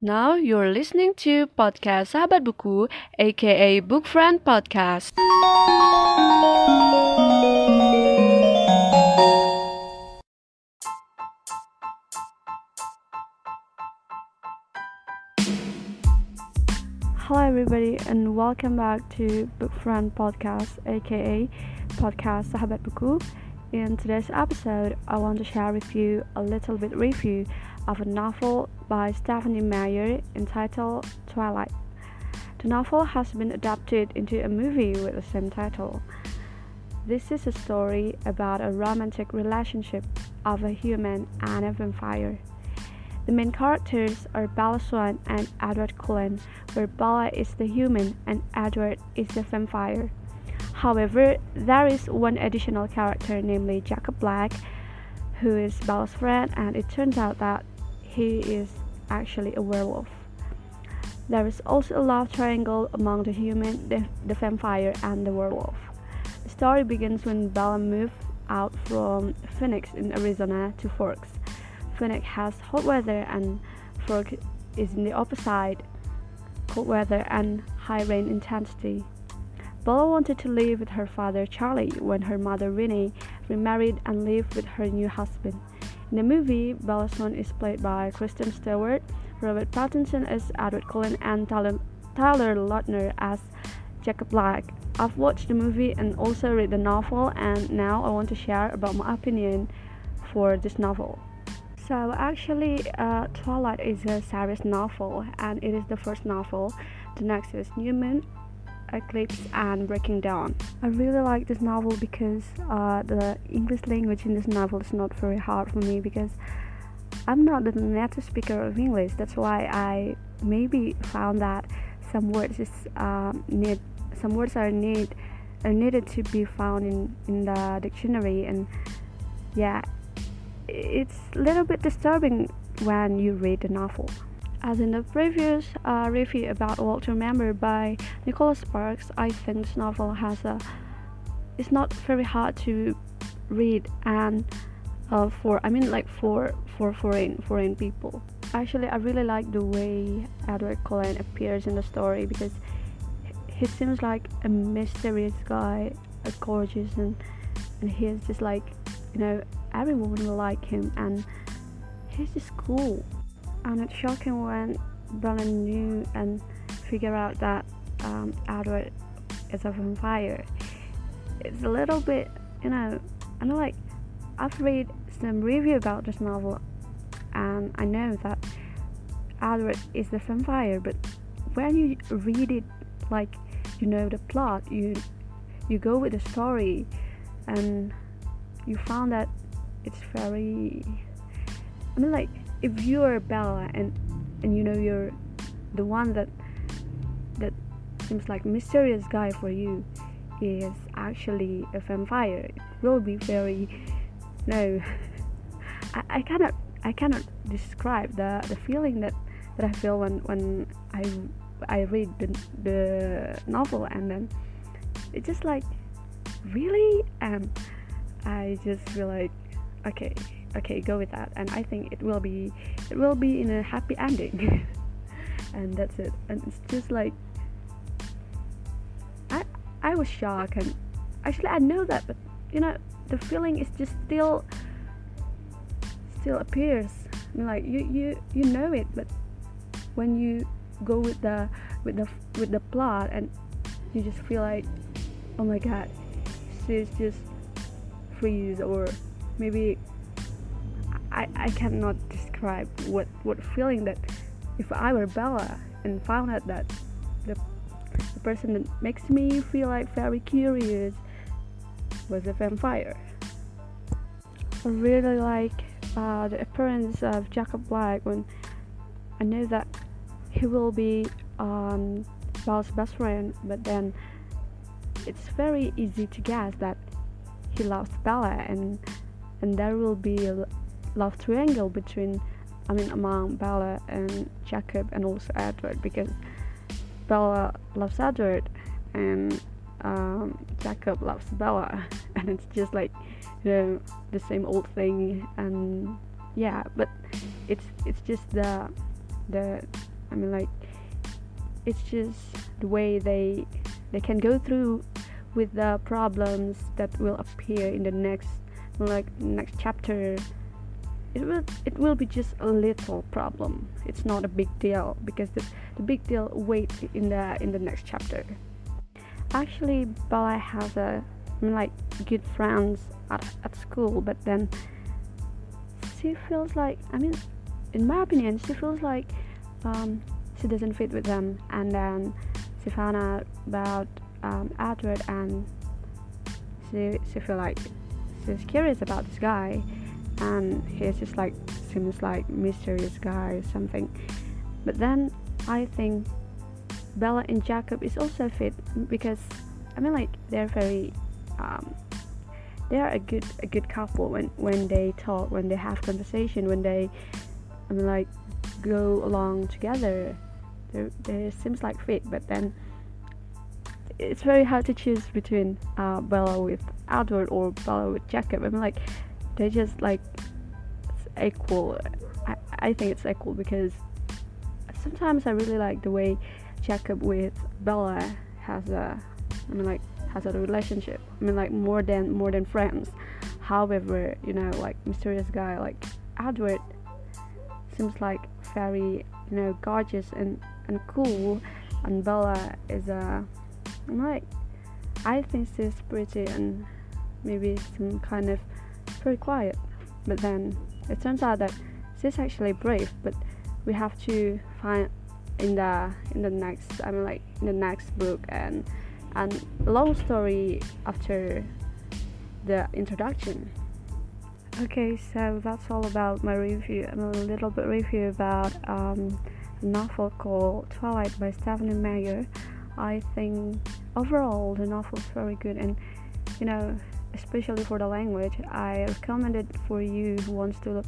Now you're listening to podcast Sahabat Buku, aka Book Friend Podcast. Hello everybody and welcome back to Book Friend Podcast, aka podcast Sahabat Buku. In today's episode, I want to share with you a little bit review of a novel by Stephenie Meyer entitled Twilight. The novel has been adapted into a movie with the same title. This is a story about a romantic relationship of a human and a vampire. The main characters are Bella Swan and Edward Cullen, where Bella is the human and Edward is the vampire. However, there is one additional character, namely Jacob Black, who is Bella's friend, and it turns out that he is actually a werewolf. There is also a love triangle among the human, the, the vampire, and the werewolf. The story begins when Bella moved out from Phoenix in Arizona to Forks. Phoenix has hot weather, and Forks is in the opposite cold weather and high rain intensity. Bella wanted to live with her father Charlie when her mother Renee remarried and lived with her new husband. In the movie, Bella Swan is played by Kristen Stewart, Robert Pattinson as Edward Cullen, and Tyler, Tyler Lautner as Jacob Black. I've watched the movie and also read the novel, and now I want to share about my opinion for this novel. So, actually, uh, Twilight is a series novel, and it is the first novel. The next is New Moon, Eclipse and Breaking Dawn. I really like this novel because uh, the English language in this novel is not very hard for me because I'm not the native speaker of English. That's why I maybe found that some words is um, need some words are need are needed to be found in in the dictionary and yeah it's a little bit disturbing when you read the novel as in the previous uh, review about Walk to Remember by Nicholas Sparks, I think this novel has a. It's not very hard to read and uh, for I mean like for for foreign foreign people. Actually, I really like the way Edward Cullen appears in the story because he seems like a mysterious guy, a gorgeous and and he's just like you know every woman will like him and he's just cool and it's shocking when Bella knew and figure out that um, Edward is a vampire. It's a little bit, you know, I know like I've read some review about this novel, and I know that Edward is the vampire, but when you read it, like you know the plot, you you go with the story, and you found that it's very. I mean, like if you are Bella and and you know you're the one that that seems like mysterious guy for you is actually a vampire it will be very no I, I cannot I cannot describe the the feeling that that I feel when when I I read the, the novel and then it's just like really? And I just feel like okay okay go with that. And i think it will be it will be in a happy ending. And that's it. And it's just like i i was shocked and actually i know that but you know the feeling is just still still appears. I mean, like you you you know it but when you go with the with the with the plot and you just feel like oh my god she's just freeze or maybe I, I cannot describe what what feeling that if I were Bella and found out that the, the person that makes me feel like very curious was a vampire. I really like uh, the appearance of Jacob Black when I know that he will be um, Bella's best friend, but then it's very easy to guess that he loves Bella and and there will be a, love triangle between I mean among Bella and Jacob and also Edward because Bella loves Edward and um, Jacob loves Bella. And it's just like you know the same old thing and yeah but it's it's just the the I mean like it's just the way they they can go through with the problems that will appear in the next like next chapter it will it will be just a little problem. It's not a big deal because the, the big deal waits in the in the next chapter. Actually Bella has a I mean, like good friends at, at school but then she feels like I mean in my opinion she feels like um, she doesn't fit with them. And then she found out about um, Edward and she she feel like she's curious about this guy and he's just like seems like mysterious guy or something. But then I think Bella and Jacob is also fit because I mean like they're very um, they are a good a good couple when when they talk when they have conversation when they I mean like go along together. There there seems like fit but then it's very hard to choose between uh, Bella with Edward or Bella with Jacob. I mean like they just like equal. I, I think it's equal because sometimes I really like the way Jacob with Bella has a I mean like has a relationship. I mean like more than more than friends. However you know like mysterious guy like Edward seems like very you know gorgeous and and cool. And Bella is a I'm like I think she's pretty and maybe some kind of very quiet. But then it turns out that she's actually brave but we have to find in the in the next I mean like in the next book. And and long story after the introduction. Okay so that's all about my review and a little bit review about um, a novel called Twilight by Stephenie Meyer. I think overall the novel is very good and you know especially for the language I recommend it for you who wants to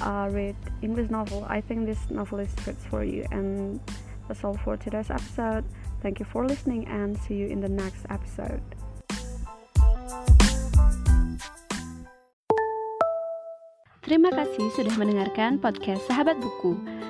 uh, read English novel. I think this novel is fits for you. And that's all for today's episode. Thank you for listening and see you in the next episode. Terima kasih sudah mendengarkan podcast Sahabat Buku.